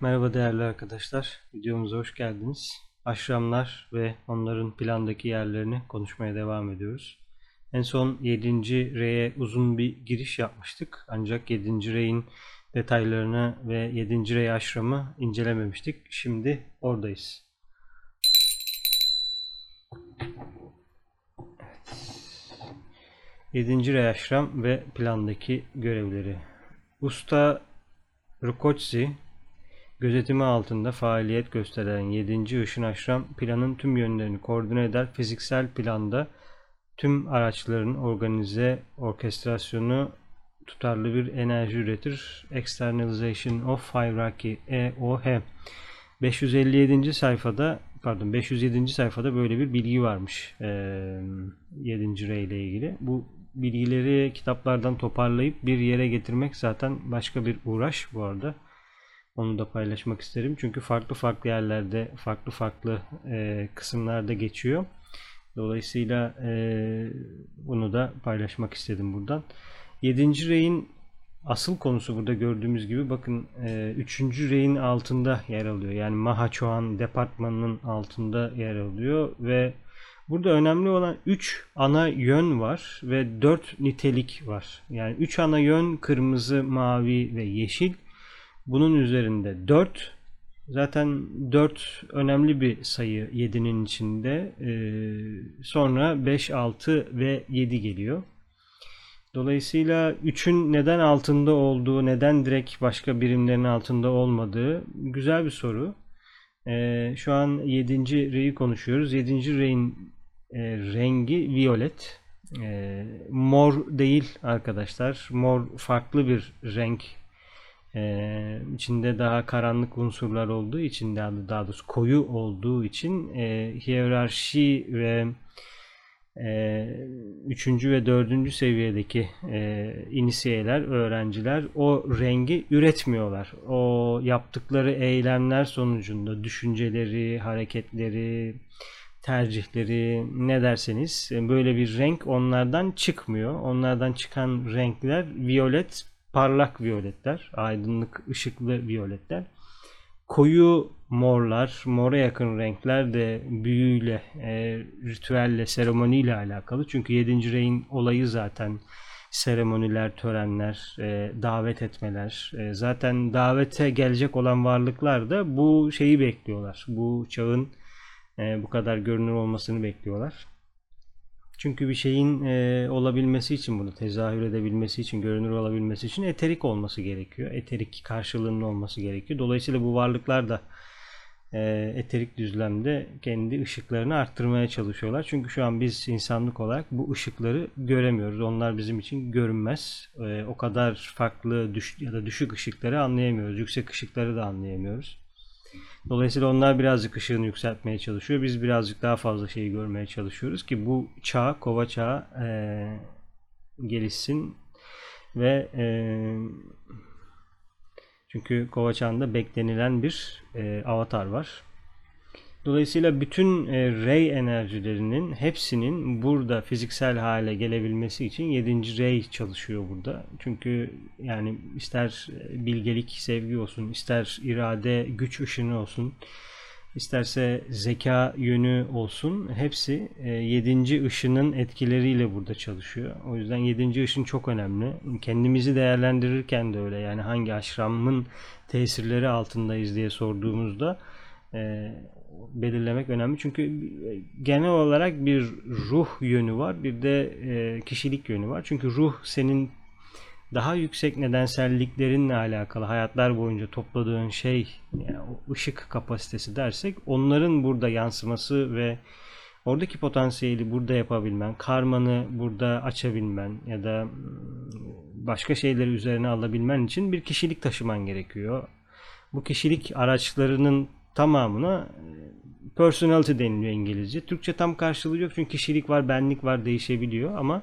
Merhaba değerli arkadaşlar. Videomuza hoş geldiniz. Aşramlar ve onların plandaki yerlerini konuşmaya devam ediyoruz. En son 7. R'ye uzun bir giriş yapmıştık. Ancak 7. R'in detaylarını ve 7. R'ye aşramı incelememiştik. Şimdi oradayız. Evet. 7. R'ye aşram ve plandaki görevleri. Usta Rukotsi Gözetimi altında faaliyet gösteren 7. Işın Aşram planın tüm yönlerini koordine eder. Fiziksel planda tüm araçların organize orkestrasyonu tutarlı bir enerji üretir. Externalization of Hierarchy EOH 557. sayfada pardon 507. sayfada böyle bir bilgi varmış. Ee, 7. rey ile ilgili. Bu bilgileri kitaplardan toparlayıp bir yere getirmek zaten başka bir uğraş bu arada. Onu da paylaşmak isterim. Çünkü farklı farklı yerlerde, farklı farklı e, kısımlarda geçiyor. Dolayısıyla e, bunu da paylaşmak istedim buradan. 7. reyin asıl konusu burada gördüğümüz gibi bakın 3. E, reyin altında yer alıyor. Yani Mahaçoğan departmanının altında yer alıyor ve burada önemli olan 3 ana yön var ve 4 nitelik var. Yani 3 ana yön kırmızı, mavi ve yeşil. Bunun üzerinde 4. Zaten 4 önemli bir sayı 7'nin içinde. Ee, sonra 5, 6 ve 7 geliyor. Dolayısıyla 3'ün neden altında olduğu, neden direkt başka birimlerin altında olmadığı güzel bir soru. Ee, şu an 7. reyi konuşuyoruz. 7. reyin e, rengi violet. E, mor değil arkadaşlar. Mor farklı bir renk ee, içinde daha karanlık unsurlar olduğu için daha, daha doğrusu koyu olduğu için e, hiyerarşi ve e, üçüncü ve dördüncü seviyedeki e, inisiyeler, öğrenciler o rengi üretmiyorlar. O yaptıkları eylemler sonucunda düşünceleri, hareketleri, tercihleri ne derseniz böyle bir renk onlardan çıkmıyor. Onlardan çıkan renkler violet, parlak violetler, aydınlık ışıklı violetler. Koyu morlar, mora yakın renkler de büyüyle, e, ritüelle, seremoniyle alakalı. Çünkü 7. reyin olayı zaten seremoniler, törenler, e, davet etmeler. E, zaten davete gelecek olan varlıklar da bu şeyi bekliyorlar. Bu çağın e, bu kadar görünür olmasını bekliyorlar. Çünkü bir şeyin e, olabilmesi için bunu tezahür edebilmesi için, görünür olabilmesi için eterik olması gerekiyor. Eterik karşılığının olması gerekiyor. Dolayısıyla bu varlıklar da e, eterik düzlemde kendi ışıklarını arttırmaya çalışıyorlar. Çünkü şu an biz insanlık olarak bu ışıkları göremiyoruz. Onlar bizim için görünmez. E, o kadar farklı düş ya da düşük ışıkları anlayamıyoruz. Yüksek ışıkları da anlayamıyoruz. Dolayısıyla onlar birazcık ışığını yükseltmeye çalışıyor. Biz birazcık daha fazla şeyi görmeye çalışıyoruz ki bu çağ, kova çağı e, gelişsin ve e, çünkü kova çağında beklenilen bir e, avatar var. Dolayısıyla bütün e, ray enerjilerinin hepsinin burada fiziksel hale gelebilmesi için 7. ray çalışıyor burada. Çünkü yani ister bilgelik, sevgi olsun, ister irade, güç ışını olsun, isterse zeka yönü olsun hepsi e, 7. ışının etkileriyle burada çalışıyor. O yüzden 7. ışın çok önemli. Kendimizi değerlendirirken de öyle yani hangi aşramın tesirleri altındayız diye sorduğumuzda e, belirlemek önemli. Çünkü genel olarak bir ruh yönü var, bir de e, kişilik yönü var. Çünkü ruh senin daha yüksek nedenselliklerinle alakalı hayatlar boyunca topladığın şey, yani o ışık kapasitesi dersek, onların burada yansıması ve oradaki potansiyeli burada yapabilmen, karmanı burada açabilmen ya da başka şeyleri üzerine alabilmen için bir kişilik taşıman gerekiyor. Bu kişilik araçlarının tamamına e, personality deniliyor İngilizce. Türkçe tam karşılığı yok çünkü kişilik var, benlik var, değişebiliyor ama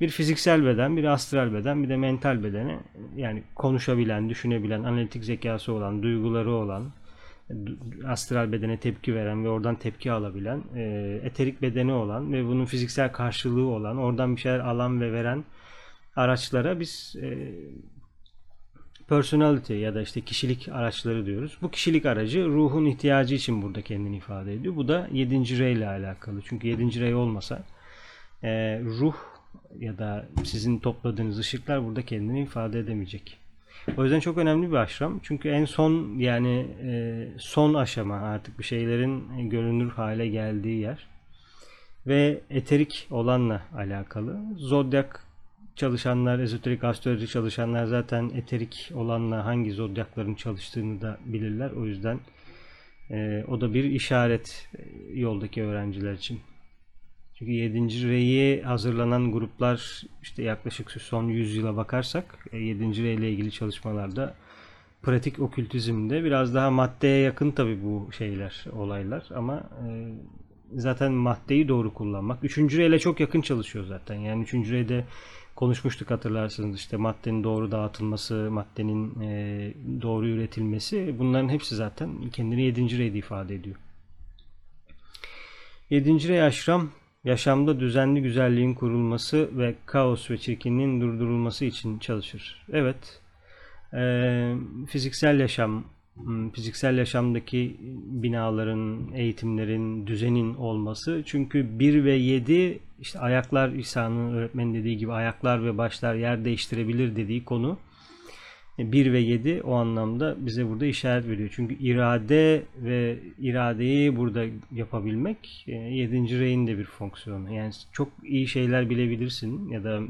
bir fiziksel beden, bir astral beden, bir de mental bedeni yani konuşabilen, düşünebilen, analitik zekası olan, duyguları olan, astral bedene tepki veren ve oradan tepki alabilen, e, eterik bedeni olan ve bunun fiziksel karşılığı olan, oradan bir şeyler alan ve veren araçlara biz e, personality ya da işte kişilik araçları diyoruz. Bu kişilik aracı ruhun ihtiyacı için burada kendini ifade ediyor. Bu da 7. rey ile alakalı. Çünkü 7. rey olmasa e, ruh ya da sizin topladığınız ışıklar burada kendini ifade edemeyecek. O yüzden çok önemli bir aşram. Çünkü en son yani e, son aşama artık bir şeylerin görünür hale geldiği yer. Ve eterik olanla alakalı. Zodyak çalışanlar, ezoterik astroloji çalışanlar zaten eterik olanla hangi zodyakların çalıştığını da bilirler. O yüzden e, o da bir işaret e, yoldaki öğrenciler için. Çünkü 7. reyi hazırlanan gruplar işte yaklaşık son 100 yıla bakarsak 7. rey ile ilgili çalışmalarda pratik okültizmde biraz daha maddeye yakın tabi bu şeyler, olaylar ama e, zaten maddeyi doğru kullanmak. 3. reyle çok yakın çalışıyor zaten. Yani 3. reyde konuşmuştuk hatırlarsınız işte maddenin doğru dağıtılması, maddenin e, doğru üretilmesi bunların hepsi zaten kendini 7. reyde ifade ediyor. 7. rey aşram yaşamda düzenli güzelliğin kurulması ve kaos ve çirkinliğin durdurulması için çalışır. Evet, e, fiziksel yaşam, fiziksel yaşamdaki binaların, eğitimlerin, düzenin olması. Çünkü 1 ve 7 işte ayaklar İsa'nın öğretmen dediği gibi ayaklar ve başlar yer değiştirebilir dediği konu. 1 ve 7 o anlamda bize burada işaret veriyor. Çünkü irade ve iradeyi burada yapabilmek 7. reyin de bir fonksiyonu. Yani çok iyi şeyler bilebilirsin ya da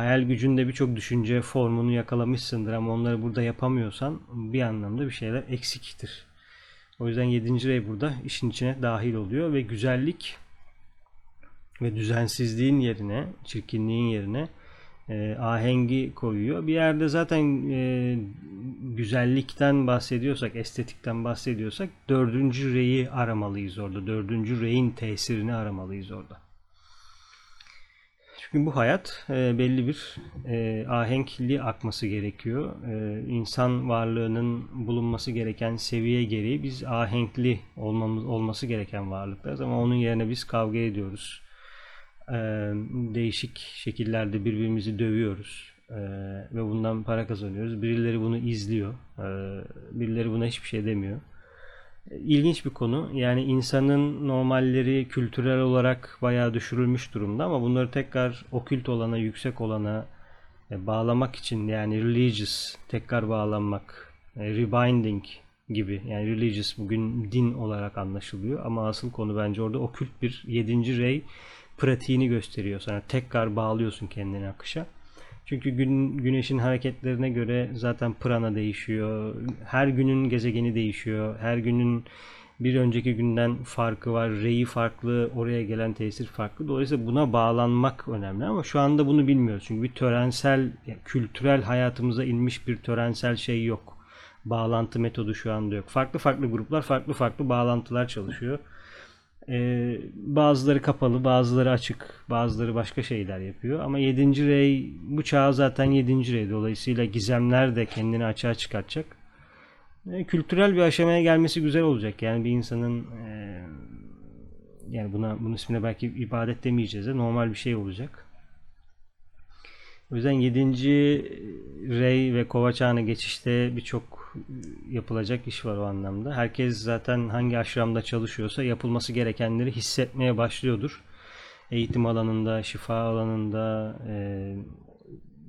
hayal gücünde birçok düşünce formunu yakalamışsındır ama onları burada yapamıyorsan bir anlamda bir şeyler eksiktir. O yüzden 7. rey burada işin içine dahil oluyor ve güzellik ve düzensizliğin yerine, çirkinliğin yerine e, ahengi koyuyor. Bir yerde zaten e, güzellikten bahsediyorsak, estetikten bahsediyorsak dördüncü reyi aramalıyız orada. Dördüncü reyin tesirini aramalıyız orada. Çünkü bu hayat e, belli bir e, ahenkli akması gerekiyor. E, insan varlığının bulunması gereken seviye gereği biz ahenkli olmamız olması gereken varlıklarız ama onun yerine biz kavga ediyoruz e, değişik şekillerde birbirimizi dövüyoruz e, ve bundan para kazanıyoruz. Birileri bunu izliyor, e, birileri buna hiçbir şey demiyor. İlginç bir konu. Yani insanın normalleri kültürel olarak bayağı düşürülmüş durumda ama bunları tekrar okült olana, yüksek olana e, bağlamak için yani religious, tekrar bağlanmak, e, rebinding gibi yani religious bugün din olarak anlaşılıyor ama asıl konu bence orada okült bir yedinci rey pratiğini gösteriyor sana. Tekrar bağlıyorsun kendini akışa. Çünkü gün, güneşin hareketlerine göre zaten prana değişiyor. Her günün gezegeni değişiyor. Her günün bir önceki günden farkı var. Reyi farklı, oraya gelen tesir farklı. Dolayısıyla buna bağlanmak önemli ama şu anda bunu bilmiyoruz. Çünkü bir törensel, kültürel hayatımıza inmiş bir törensel şey yok. Bağlantı metodu şu anda yok. Farklı farklı gruplar farklı farklı bağlantılar çalışıyor. Ee, bazıları kapalı, bazıları açık, bazıları başka şeyler yapıyor. Ama 7. rey bu çağ zaten 7. rey. Dolayısıyla gizemler de kendini açığa çıkartacak. Ee, kültürel bir aşamaya gelmesi güzel olacak. Yani bir insanın e, yani buna bunun ismine belki ibadet demeyeceğiz de normal bir şey olacak. O yüzden 7. rey ve kova çağına geçişte birçok yapılacak iş var o anlamda. Herkes zaten hangi aşramda çalışıyorsa yapılması gerekenleri hissetmeye başlıyordur. Eğitim alanında, şifa alanında, e,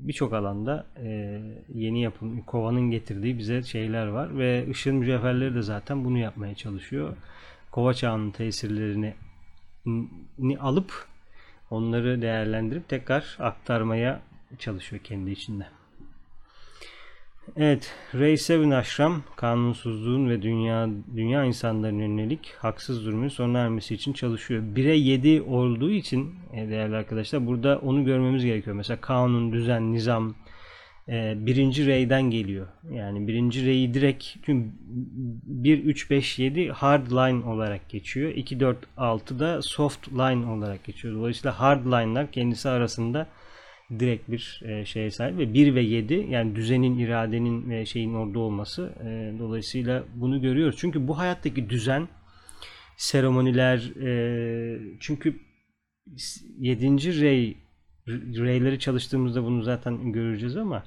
birçok alanda e, yeni yapım, kovanın getirdiği bize şeyler var ve ışığın mücevherleri de zaten bunu yapmaya çalışıyor. Kova çağının tesirlerini alıp onları değerlendirip tekrar aktarmaya çalışıyor kendi içinde. Evet, Ray Seven Ashram kanunsuzluğun ve dünya dünya insanlarının yönelik haksız zulmün sona ermesi için çalışıyor. 1'e 7 olduğu için e, değerli arkadaşlar burada onu görmemiz gerekiyor. Mesela kanun, düzen, nizam e, birinci reyden geliyor. Yani birinci reyi direkt çünkü 1, 3, 5, 7 hard line olarak geçiyor. 2, 4, 6 da soft line olarak geçiyor. Dolayısıyla hard line'lar kendisi arasında direkt bir e, şeye sahip ve 1 ve 7 yani düzenin, iradenin ve şeyin orada olması e, dolayısıyla bunu görüyoruz. Çünkü bu hayattaki düzen seremoniler e, çünkü 7. rey reyleri çalıştığımızda bunu zaten göreceğiz ama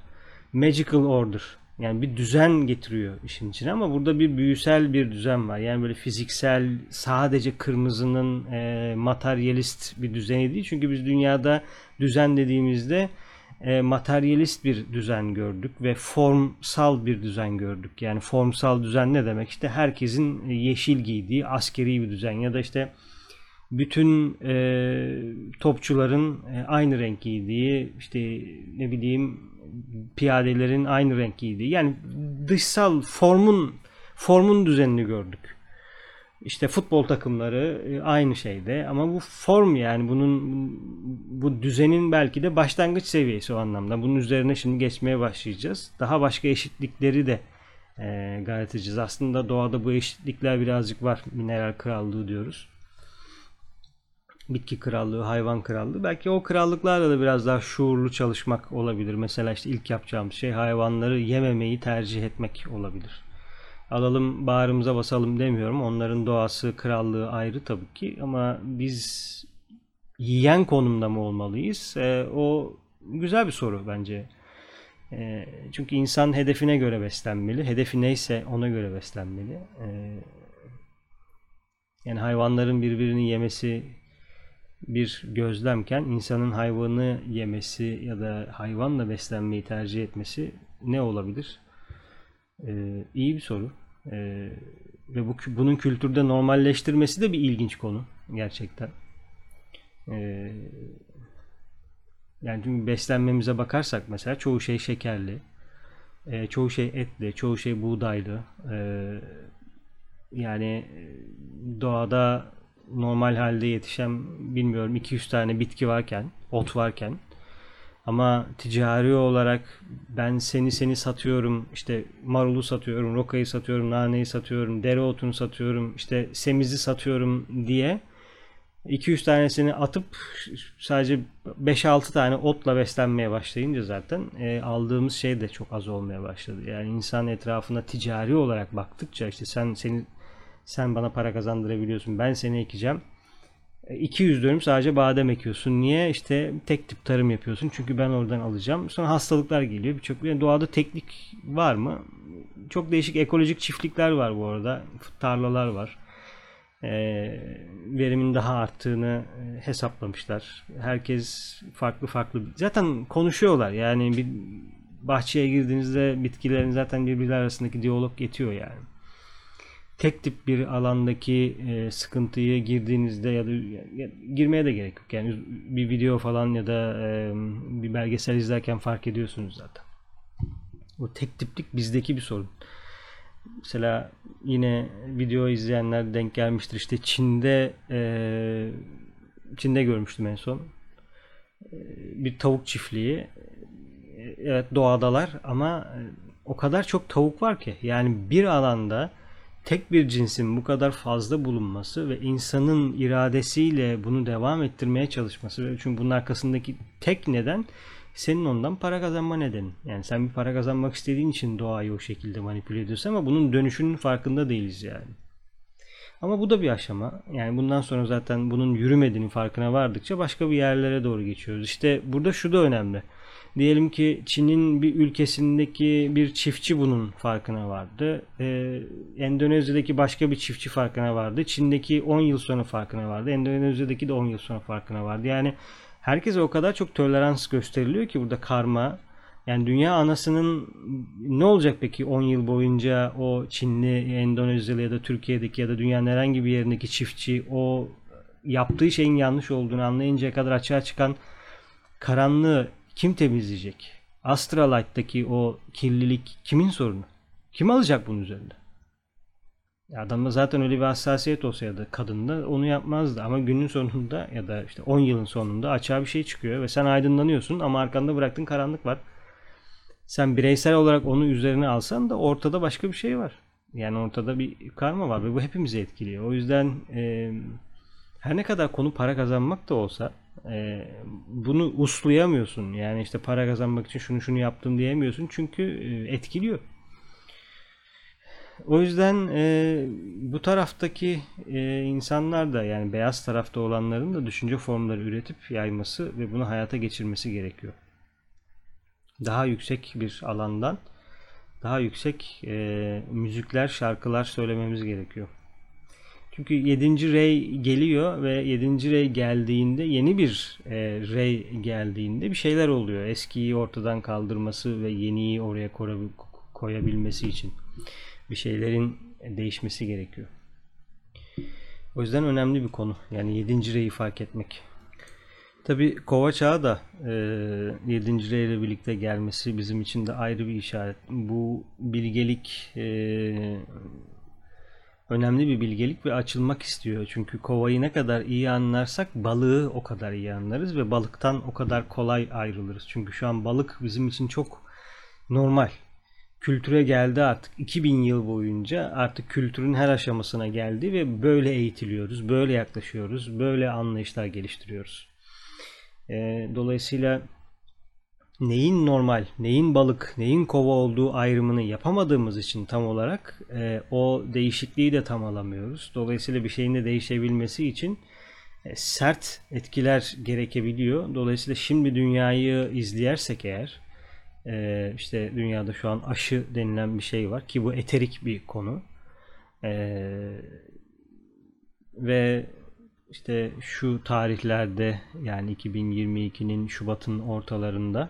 magical order. Yani bir düzen getiriyor işin içine ama burada bir büyüsel bir düzen var. Yani böyle fiziksel sadece kırmızının e, materyalist bir düzeni değil. Çünkü biz dünyada düzen dediğimizde e, materyalist bir düzen gördük ve formsal bir düzen gördük. Yani formsal düzen ne demek? İşte herkesin yeşil giydiği askeri bir düzen ya da işte bütün e, topçuların e, aynı renk giydiği işte ne bileyim piyadelerin aynı renk giydiği yani dışsal formun formun düzenini gördük. İşte futbol takımları e, aynı şeyde ama bu form yani bunun bu düzenin belki de başlangıç seviyesi o anlamda. Bunun üzerine şimdi geçmeye başlayacağız. Daha başka eşitlikleri de e, gayret edeceğiz. Aslında doğada bu eşitlikler birazcık var. Mineral krallığı diyoruz. Bitki krallığı, hayvan krallığı. Belki o krallıklarla da biraz daha şuurlu çalışmak olabilir. Mesela işte ilk yapacağımız şey hayvanları yememeyi tercih etmek olabilir alalım bağrımıza basalım demiyorum. Onların doğası, krallığı ayrı tabii ki ama biz yiyen konumda mı olmalıyız? E, o güzel bir soru bence. E, çünkü insan hedefine göre beslenmeli. Hedefi neyse ona göre beslenmeli. E, yani hayvanların birbirini yemesi bir gözlemken insanın hayvanı yemesi ya da hayvanla beslenmeyi tercih etmesi ne olabilir? Ee, iyi bir soru. Ee, ve bu bunun kültürde normalleştirmesi de bir ilginç konu gerçekten. Ee, yani çünkü beslenmemize bakarsak mesela çoğu şey şekerli, e, çoğu şey etli, çoğu şey buğdaylı. E, yani doğada normal halde yetişen bilmiyorum 200 tane bitki varken, ot varken ama ticari olarak ben seni seni satıyorum, işte marulu satıyorum, rokayı satıyorum, naneyi satıyorum, dereotunu satıyorum, işte semizi satıyorum diye 200 tanesini atıp sadece 5-6 tane otla beslenmeye başlayınca zaten e, aldığımız şey de çok az olmaya başladı. Yani insan etrafına ticari olarak baktıkça işte sen seni sen bana para kazandırabiliyorsun, ben seni ekeceğim 200 dönüm sadece badem ekiyorsun. Niye? İşte tek tip tarım yapıyorsun. Çünkü ben oradan alacağım. Sonra hastalıklar geliyor. Birçok yani doğada teknik var mı? Çok değişik ekolojik çiftlikler var bu arada. Tarlalar var. E, verimin daha arttığını e, hesaplamışlar. Herkes farklı farklı. Zaten konuşuyorlar. Yani bir bahçeye girdiğinizde bitkilerin zaten birbirleri arasındaki diyalog yetiyor yani tek tip bir alandaki e, sıkıntıyı girdiğinizde ya da ya, girmeye de gerek yok. Yani bir video falan ya da e, bir belgesel izlerken fark ediyorsunuz zaten. O tek tiplik bizdeki bir sorun. Mesela yine video izleyenler denk gelmiştir. İşte Çin'de e, Çin'de görmüştüm en son. E, bir tavuk çiftliği. E, evet doğadalar ama e, o kadar çok tavuk var ki. Yani bir alanda tek bir cinsin bu kadar fazla bulunması ve insanın iradesiyle bunu devam ettirmeye çalışması çünkü bunun arkasındaki tek neden senin ondan para kazanma nedeni. Yani sen bir para kazanmak istediğin için doğayı o şekilde manipüle ediyorsun ama bunun dönüşünün farkında değiliz yani. Ama bu da bir aşama. Yani bundan sonra zaten bunun yürümediğinin farkına vardıkça başka bir yerlere doğru geçiyoruz. İşte burada şu da önemli. Diyelim ki Çin'in bir ülkesindeki bir çiftçi bunun farkına vardı. Ee, Endonezya'daki başka bir çiftçi farkına vardı. Çin'deki 10 yıl sonra farkına vardı. Endonezya'daki de 10 yıl sonra farkına vardı. Yani herkese o kadar çok tolerans gösteriliyor ki burada karma. Yani dünya anasının ne olacak peki 10 yıl boyunca o Çinli, Endonezyalı ya da Türkiye'deki ya da dünyanın herhangi bir yerindeki çiftçi o yaptığı şeyin yanlış olduğunu anlayıncaya kadar açığa çıkan karanlığı kim temizleyecek? Astralight'taki o kirlilik kimin sorunu? Kim alacak bunun üzerinde? Adamda zaten öyle bir hassasiyet olsa ya da kadında onu yapmazdı ama günün sonunda ya da işte 10 yılın sonunda açığa bir şey çıkıyor ve sen aydınlanıyorsun ama arkanda bıraktığın karanlık var. Sen bireysel olarak onu üzerine alsan da ortada başka bir şey var. Yani ortada bir karma var ve bu hepimizi etkiliyor. O yüzden e, her ne kadar konu para kazanmak da olsa e, bunu uslayamıyorsun. Yani işte para kazanmak için şunu şunu yaptım diyemiyorsun. Çünkü e, etkiliyor. O yüzden e, bu taraftaki e, insanlar da yani beyaz tarafta olanların da düşünce formları üretip yayması ve bunu hayata geçirmesi gerekiyor. daha yüksek bir alandan daha yüksek e, müzikler, şarkılar söylememiz gerekiyor. Çünkü 7. rey geliyor ve 7. rey geldiğinde yeni bir e, rey geldiğinde bir şeyler oluyor. Eskiyi ortadan kaldırması ve yeniyi oraya koyabilmesi için bir şeylerin değişmesi gerekiyor. O yüzden önemli bir konu. Yani 7. reyi fark etmek. Tabi kova çağı da e, 7. rey ile birlikte gelmesi bizim için de ayrı bir işaret. Bu bilgelik e, önemli bir bilgelik ve açılmak istiyor. Çünkü kovayı ne kadar iyi anlarsak balığı o kadar iyi anlarız ve balıktan o kadar kolay ayrılırız. Çünkü şu an balık bizim için çok normal. Kültüre geldi artık 2000 yıl boyunca artık kültürün her aşamasına geldi ve böyle eğitiliyoruz, böyle yaklaşıyoruz, böyle anlayışlar geliştiriyoruz. E, dolayısıyla neyin normal, neyin balık, neyin kova olduğu ayrımını yapamadığımız için tam olarak e, o değişikliği de tam alamıyoruz. Dolayısıyla bir şeyin de değişebilmesi için e, sert etkiler gerekebiliyor. Dolayısıyla şimdi dünyayı izleyersek eğer e, işte dünyada şu an aşı denilen bir şey var ki bu eterik bir konu. E, ve işte şu tarihlerde yani 2022'nin Şubat'ın ortalarında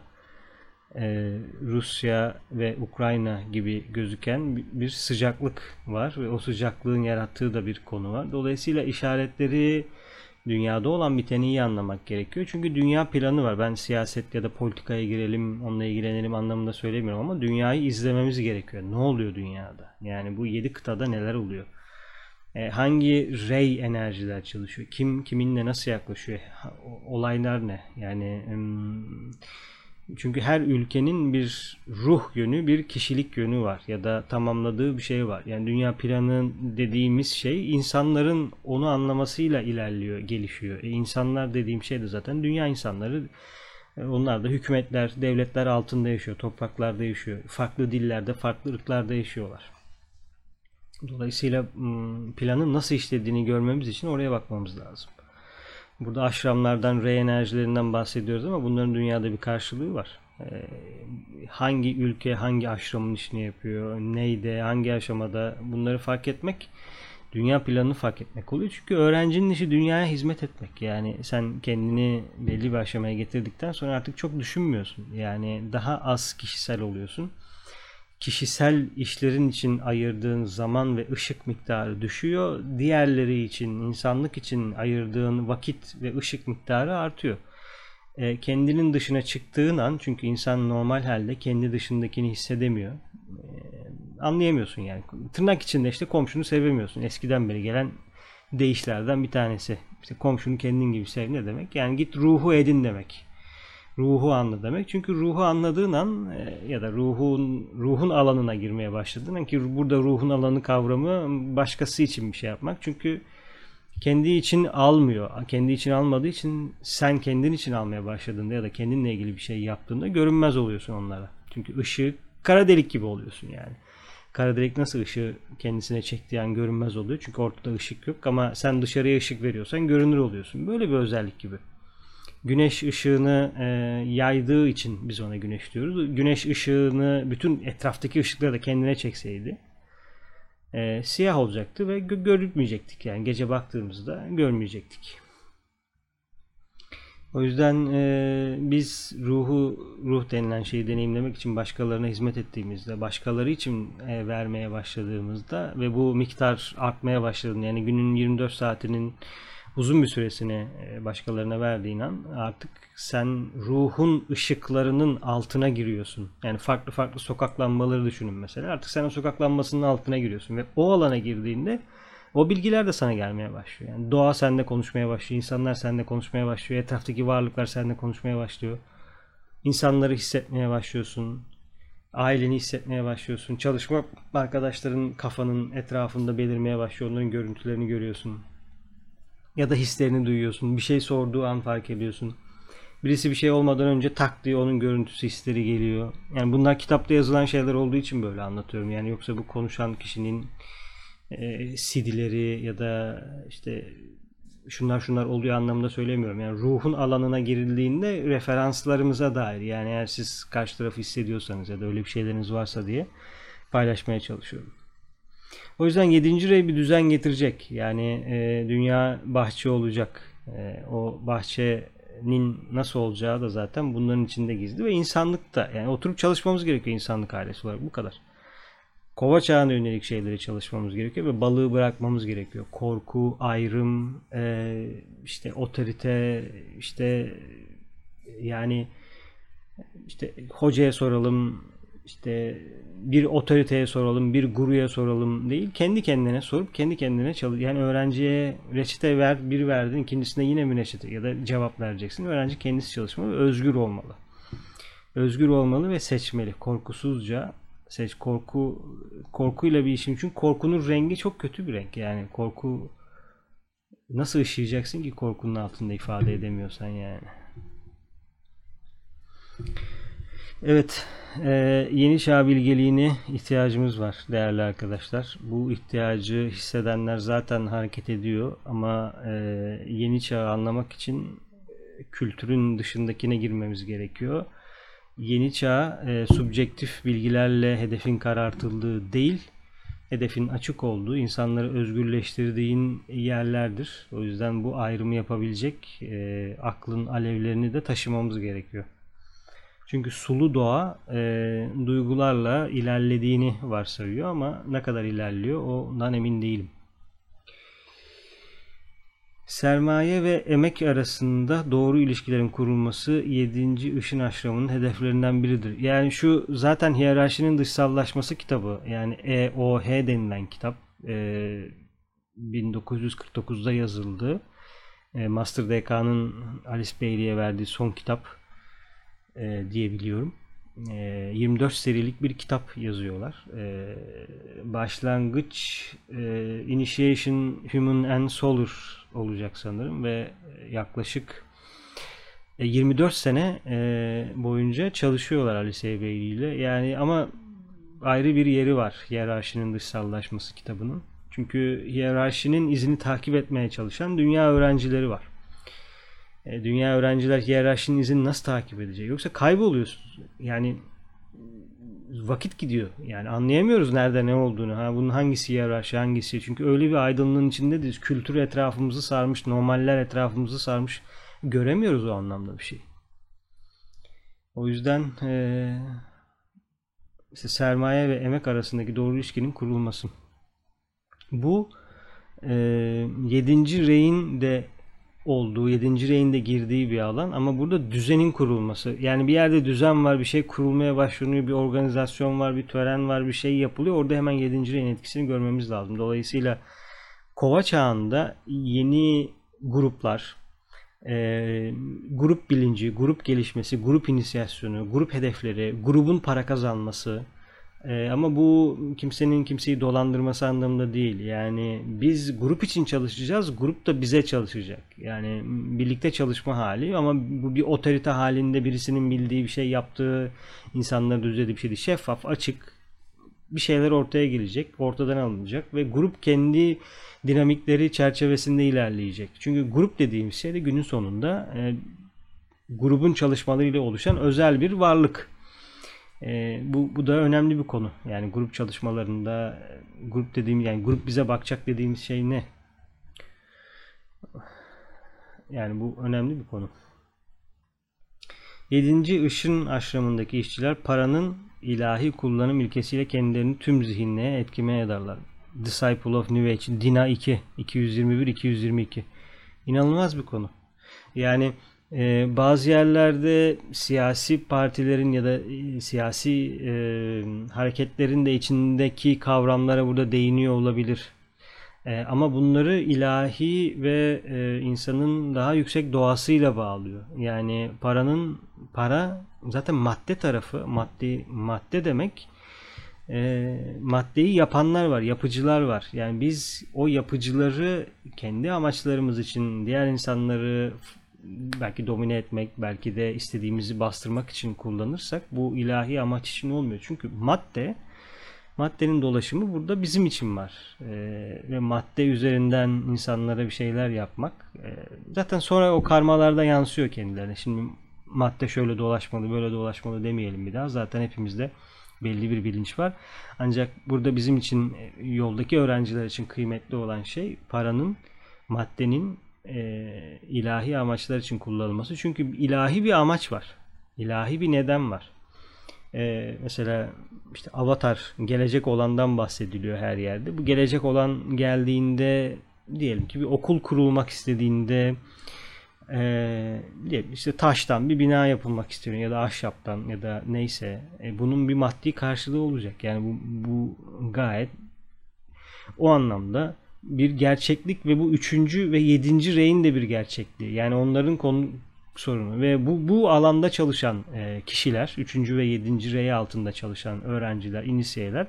e, Rusya ve Ukrayna gibi gözüken bir sıcaklık var ve o sıcaklığın yarattığı da bir konu var. Dolayısıyla işaretleri dünyada olan biteni iyi anlamak gerekiyor. Çünkü dünya planı var. Ben siyaset ya da politikaya girelim, onunla ilgilenelim anlamında söylemiyorum ama dünyayı izlememiz gerekiyor. Ne oluyor dünyada? Yani bu yedi kıtada neler oluyor? E, hangi rey enerjiler çalışıyor? Kim kiminle nasıl yaklaşıyor? Olaylar ne? Yani çünkü her ülkenin bir ruh yönü, bir kişilik yönü var ya da tamamladığı bir şey var. Yani dünya planı dediğimiz şey insanların onu anlamasıyla ilerliyor, gelişiyor. E insanlar dediğim şey de zaten dünya insanları. E, onlar da hükümetler, devletler altında yaşıyor, topraklarda yaşıyor. Farklı dillerde, farklı ırklarda yaşıyorlar. Dolayısıyla planın nasıl işlediğini görmemiz için oraya bakmamız lazım. Burada aşramlardan, re enerjilerinden bahsediyoruz ama bunların dünyada bir karşılığı var. Ee, hangi ülke hangi aşramın işini yapıyor, neyde, hangi aşamada bunları fark etmek dünya planını fark etmek oluyor. Çünkü öğrencinin işi dünyaya hizmet etmek. Yani sen kendini belli bir aşamaya getirdikten sonra artık çok düşünmüyorsun. Yani daha az kişisel oluyorsun kişisel işlerin için ayırdığın zaman ve ışık miktarı düşüyor. Diğerleri için, insanlık için ayırdığın vakit ve ışık miktarı artıyor. E, kendinin dışına çıktığın an, çünkü insan normal halde kendi dışındakini hissedemiyor. E, anlayamıyorsun yani. Tırnak içinde işte komşunu sevemiyorsun. Eskiden beri gelen değişlerden bir tanesi. İşte komşunu kendin gibi sev ne demek? Yani git ruhu edin demek ruhu anla demek. Çünkü ruhu anladığın an e, ya da ruhun ruhun alanına girmeye başladığın an ki burada ruhun alanı kavramı başkası için bir şey yapmak. Çünkü kendi için almıyor. Kendi için almadığı için sen kendin için almaya başladığında ya da kendinle ilgili bir şey yaptığında görünmez oluyorsun onlara. Çünkü ışığı kara delik gibi oluyorsun yani. Kara delik nasıl ışığı kendisine çektiği an görünmez oluyor. Çünkü ortada ışık yok ama sen dışarıya ışık veriyorsan görünür oluyorsun. Böyle bir özellik gibi güneş ışığını e, yaydığı için biz ona güneş diyoruz. Güneş ışığını bütün etraftaki ışıkları da kendine çekseydi e, siyah olacaktı ve gö- görülmeyecektik. Yani gece baktığımızda görmeyecektik. O yüzden e, biz ruhu, ruh denilen şeyi deneyimlemek için başkalarına hizmet ettiğimizde, başkaları için e, vermeye başladığımızda ve bu miktar artmaya başladığında yani günün 24 saatinin uzun bir süresini e, başkalarına verdiğin an artık sen ruhun ışıklarının altına giriyorsun. Yani farklı farklı sokaklanmaları düşünün mesela. Artık sen o sokaklanmasının altına giriyorsun ve o alana girdiğinde o bilgiler de sana gelmeye başlıyor. Yani doğa sende konuşmaya başlıyor, insanlar sende konuşmaya başlıyor, etraftaki varlıklar sende konuşmaya başlıyor. İnsanları hissetmeye başlıyorsun. Aileni hissetmeye başlıyorsun. Çalışma arkadaşların kafanın etrafında belirmeye başlıyor. Onların görüntülerini görüyorsun ya da hislerini duyuyorsun. Bir şey sorduğu an fark ediyorsun. Birisi bir şey olmadan önce tak diye onun görüntüsü hisleri geliyor. Yani bunlar kitapta yazılan şeyler olduğu için böyle anlatıyorum. Yani yoksa bu konuşan kişinin e, CD'leri ya da işte şunlar şunlar oluyor anlamında söylemiyorum. Yani ruhun alanına girildiğinde referanslarımıza dair yani eğer siz karşı tarafı hissediyorsanız ya da öyle bir şeyleriniz varsa diye paylaşmaya çalışıyorum. O yüzden 7. rey bir düzen getirecek. Yani e, dünya bahçe olacak. E, o bahçenin nasıl olacağı da zaten bunların içinde gizli ve insanlık da yani oturup çalışmamız gerekiyor insanlık ailesi olarak bu kadar. Kova çağına yönelik şeyleri çalışmamız gerekiyor ve balığı bırakmamız gerekiyor. Korku, ayrım, e, işte otorite, işte yani işte hocaya soralım, işte bir otoriteye soralım, bir guruya soralım değil. Kendi kendine sorup kendi kendine çalış. Yani öğrenciye reçete ver, bir verdin, ikincisinde yine mi reçete ya da cevap vereceksin. Öğrenci kendisi çalışmalı özgür olmalı. Özgür olmalı ve seçmeli. Korkusuzca seç. Korku korkuyla bir işim çünkü korkunun rengi çok kötü bir renk. Yani korku nasıl ışıyacaksın ki korkunun altında ifade edemiyorsan yani. Evet, e, yeni çağ bilgeliğine ihtiyacımız var değerli arkadaşlar. Bu ihtiyacı hissedenler zaten hareket ediyor ama e, yeni çağı anlamak için kültürün dışındakine girmemiz gerekiyor. Yeni çağ e, subjektif bilgilerle hedefin karartıldığı değil, hedefin açık olduğu, insanları özgürleştirdiğin yerlerdir. O yüzden bu ayrımı yapabilecek e, aklın alevlerini de taşımamız gerekiyor. Çünkü sulu doğa e, duygularla ilerlediğini varsayıyor ama ne kadar ilerliyor ondan emin değilim. Sermaye ve emek arasında doğru ilişkilerin kurulması 7. ışın aşramının hedeflerinden biridir. Yani şu zaten hiyerarşinin dışsallaşması kitabı yani EOH denilen kitap e, 1949'da yazıldı. E, Master DK'nın Alice Bailey'e verdiği son kitap e, diyebiliyorum. E, 24 serilik bir kitap yazıyorlar. E, başlangıç e, Initiation Human and Solar olacak sanırım ve yaklaşık 24 e, sene e, boyunca çalışıyorlar Alice Bailey ile. Yani ama ayrı bir yeri var hiyerarşinin dışsallaşması kitabının. Çünkü hiyerarşinin izini takip etmeye çalışan dünya öğrencileri var. E, dünya öğrenciler hiyerarşinin izini nasıl takip edecek? Yoksa kayboluyorsunuz. Yani vakit gidiyor. Yani anlayamıyoruz nerede ne olduğunu. Ha bunun hangisi hiyerarşi, hangisi? Çünkü öyle bir aydınlığın içindeyiz. Kültür etrafımızı sarmış, normaller etrafımızı sarmış. Göremiyoruz o anlamda bir şey. O yüzden e, işte sermaye ve emek arasındaki doğru ilişkinin kurulması. Bu e, 7. reyin de olduğu, 7. reyin de girdiği bir alan ama burada düzenin kurulması. Yani bir yerde düzen var, bir şey kurulmaya başlanıyor, bir organizasyon var, bir tören var, bir şey yapılıyor. Orada hemen 7. reyin etkisini görmemiz lazım. Dolayısıyla Kova çağında yeni gruplar, e, grup bilinci, grup gelişmesi, grup inisiyasyonu, grup hedefleri, grubun para kazanması, ee, ama bu kimsenin kimseyi dolandırması anlamında değil. Yani biz grup için çalışacağız, grup da bize çalışacak. Yani birlikte çalışma hali ama bu bir otorite halinde birisinin bildiği bir şey yaptığı, insanları düzlediği bir şey değil. Şeffaf, açık bir şeyler ortaya gelecek, ortadan alınacak ve grup kendi dinamikleri çerçevesinde ilerleyecek. Çünkü grup dediğimiz şey de günün sonunda e, grubun çalışmalarıyla oluşan özel bir varlık. E, bu, bu da önemli bir konu. Yani grup çalışmalarında grup dediğim yani grup bize bakacak dediğimiz şey ne? Yani bu önemli bir konu. Yedinci ışın aşramındaki işçiler paranın ilahi kullanım ilkesiyle kendilerini tüm zihinliğe etkimeye ederler. Disciple of New Age, Dina 2, 221-222. İnanılmaz bir konu. Yani ee, bazı yerlerde siyasi partilerin ya da e, siyasi e, hareketlerin de içindeki kavramlara burada değiniyor olabilir. E, ama bunları ilahi ve e, insanın daha yüksek doğasıyla bağlıyor. Yani paranın para zaten madde tarafı, madde madde demek e, maddeyi yapanlar var, yapıcılar var. Yani biz o yapıcıları kendi amaçlarımız için diğer insanları belki domine etmek, belki de istediğimizi bastırmak için kullanırsak bu ilahi amaç için olmuyor. Çünkü madde Maddenin dolaşımı burada bizim için var. E, ve madde üzerinden insanlara bir şeyler yapmak. E, zaten sonra o karmalarda yansıyor kendilerine. Şimdi madde şöyle dolaşmalı, böyle dolaşmalı demeyelim bir daha. Zaten hepimizde belli bir bilinç var. Ancak burada bizim için e, yoldaki öğrenciler için kıymetli olan şey paranın, maddenin e, ilahi amaçlar için kullanılması. Çünkü ilahi bir amaç var. İlahi bir neden var. E, mesela işte Avatar gelecek olandan bahsediliyor her yerde. Bu gelecek olan geldiğinde diyelim ki bir okul kurulmak istediğinde e, diyelim işte taştan bir bina yapılmak istiyor ya da ahşaptan ya da neyse e, bunun bir maddi karşılığı olacak. Yani bu, bu gayet o anlamda bir gerçeklik ve bu üçüncü ve yedinci reyin de bir gerçekliği. Yani onların konu sorunu ve bu bu alanda çalışan e, kişiler, üçüncü ve yedinci rey altında çalışan öğrenciler, inisiyeler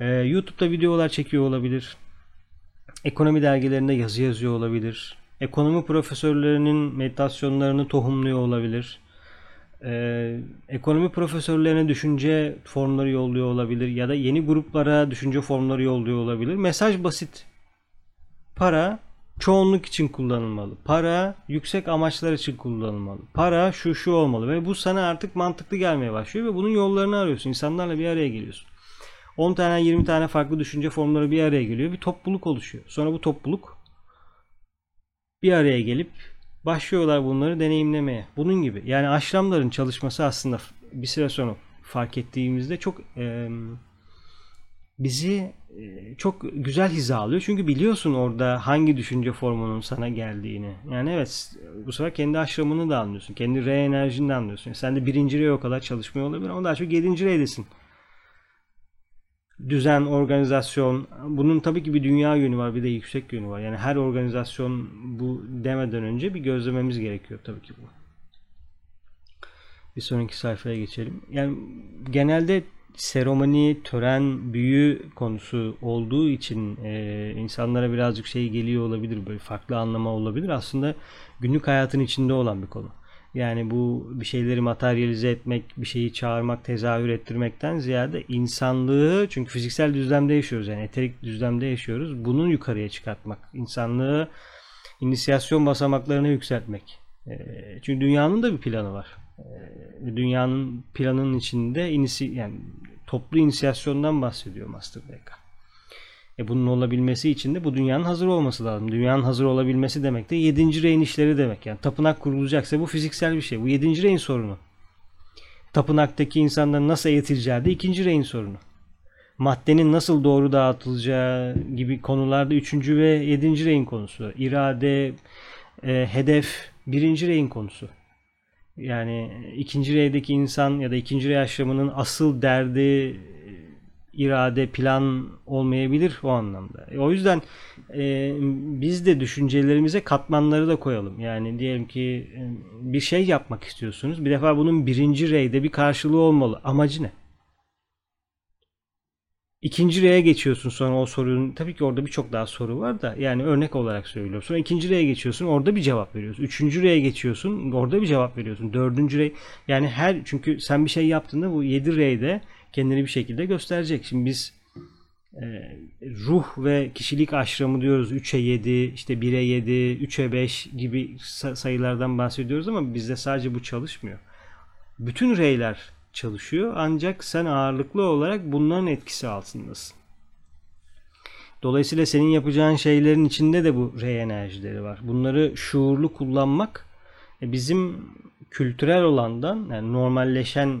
e, YouTube'da videolar çekiyor olabilir. Ekonomi dergilerinde yazı yazıyor olabilir. Ekonomi profesörlerinin meditasyonlarını tohumluyor olabilir. Ee, ekonomi profesörlerine düşünce formları yolluyor olabilir ya da yeni gruplara düşünce formları yolluyor olabilir. Mesaj basit. Para çoğunluk için kullanılmalı. Para yüksek amaçlar için kullanılmalı. Para şu şu olmalı ve bu sana artık mantıklı gelmeye başlıyor ve bunun yollarını arıyorsun. İnsanlarla bir araya geliyorsun. 10 tane 20 tane farklı düşünce formları bir araya geliyor. Bir topluluk oluşuyor. Sonra bu topluluk bir araya gelip başlıyorlar bunları deneyimlemeye. Bunun gibi. Yani aşramların çalışması aslında bir süre sonra fark ettiğimizde çok e, bizi e, çok güzel hizalıyor. Çünkü biliyorsun orada hangi düşünce formunun sana geldiğini. Yani evet bu sefer kendi aşramını da anlıyorsun. Kendi re enerjini de anlıyorsun. Sen de birinci rey o kadar çalışmıyor olabilir ama daha çok yedinci reydesin düzen, organizasyon. Bunun tabii ki bir dünya yönü var, bir de yüksek yönü var. Yani her organizasyon bu demeden önce bir gözlememiz gerekiyor tabii ki bu. Bir sonraki sayfaya geçelim. Yani genelde seremoni, tören, büyü konusu olduğu için e, insanlara birazcık şey geliyor olabilir, böyle farklı anlama olabilir. Aslında günlük hayatın içinde olan bir konu. Yani bu bir şeyleri materyalize etmek, bir şeyi çağırmak, tezahür ettirmekten ziyade insanlığı çünkü fiziksel düzlemde yaşıyoruz yani eterik düzlemde yaşıyoruz. Bunun yukarıya çıkartmak, insanlığı inisiyasyon basamaklarına yükseltmek. Çünkü dünyanın da bir planı var. Dünyanın planının içinde inisi yani toplu inisiyasyondan bahsediyor Master Deka. E bunun olabilmesi için de bu dünyanın hazır olması lazım. Dünyanın hazır olabilmesi demek de 7. reyin işleri demek. Yani tapınak kurulacaksa bu fiziksel bir şey. Bu 7. reyin sorunu. Tapınaktaki insanların nasıl eğitileceği de 2. reyin sorunu. Maddenin nasıl doğru dağıtılacağı gibi konularda 3. ve 7. reyin konusu. İrade, e, hedef 1. reyin konusu. Yani ikinci reydeki insan ya da ikinci rey aşramının asıl derdi irade, plan olmayabilir o anlamda. E, o yüzden e, biz de düşüncelerimize katmanları da koyalım. Yani diyelim ki e, bir şey yapmak istiyorsunuz. Bir defa bunun birinci reyde bir karşılığı olmalı. Amacı ne? İkinci reye geçiyorsun sonra o sorunun tabii ki orada birçok daha soru var da yani örnek olarak söylüyorum. Sonra ikinci reye geçiyorsun orada bir cevap veriyorsun. Üçüncü reye geçiyorsun orada bir cevap veriyorsun. Dördüncü rey yani her çünkü sen bir şey yaptığında bu yedi reyde kendini bir şekilde gösterecek. Şimdi biz e, ruh ve kişilik aşramı diyoruz 3'e 7, işte 1'e 7, 3'e 5 gibi sayılardan bahsediyoruz ama bizde sadece bu çalışmıyor. Bütün reyler çalışıyor ancak sen ağırlıklı olarak bunların etkisi altındasın. Dolayısıyla senin yapacağın şeylerin içinde de bu rey enerjileri var. Bunları şuurlu kullanmak e, bizim kültürel olandan yani normalleşen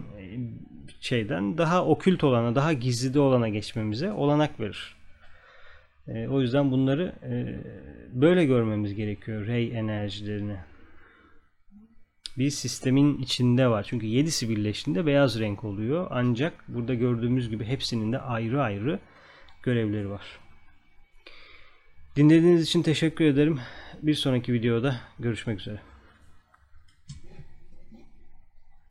şeyden daha okült olana, daha gizlide olana geçmemize olanak verir. E, o yüzden bunları e, böyle görmemiz gerekiyor rey enerjilerini. Bir sistemin içinde var. Çünkü yedisi birleştiğinde beyaz renk oluyor. Ancak burada gördüğümüz gibi hepsinin de ayrı ayrı görevleri var. Dinlediğiniz için teşekkür ederim. Bir sonraki videoda görüşmek üzere.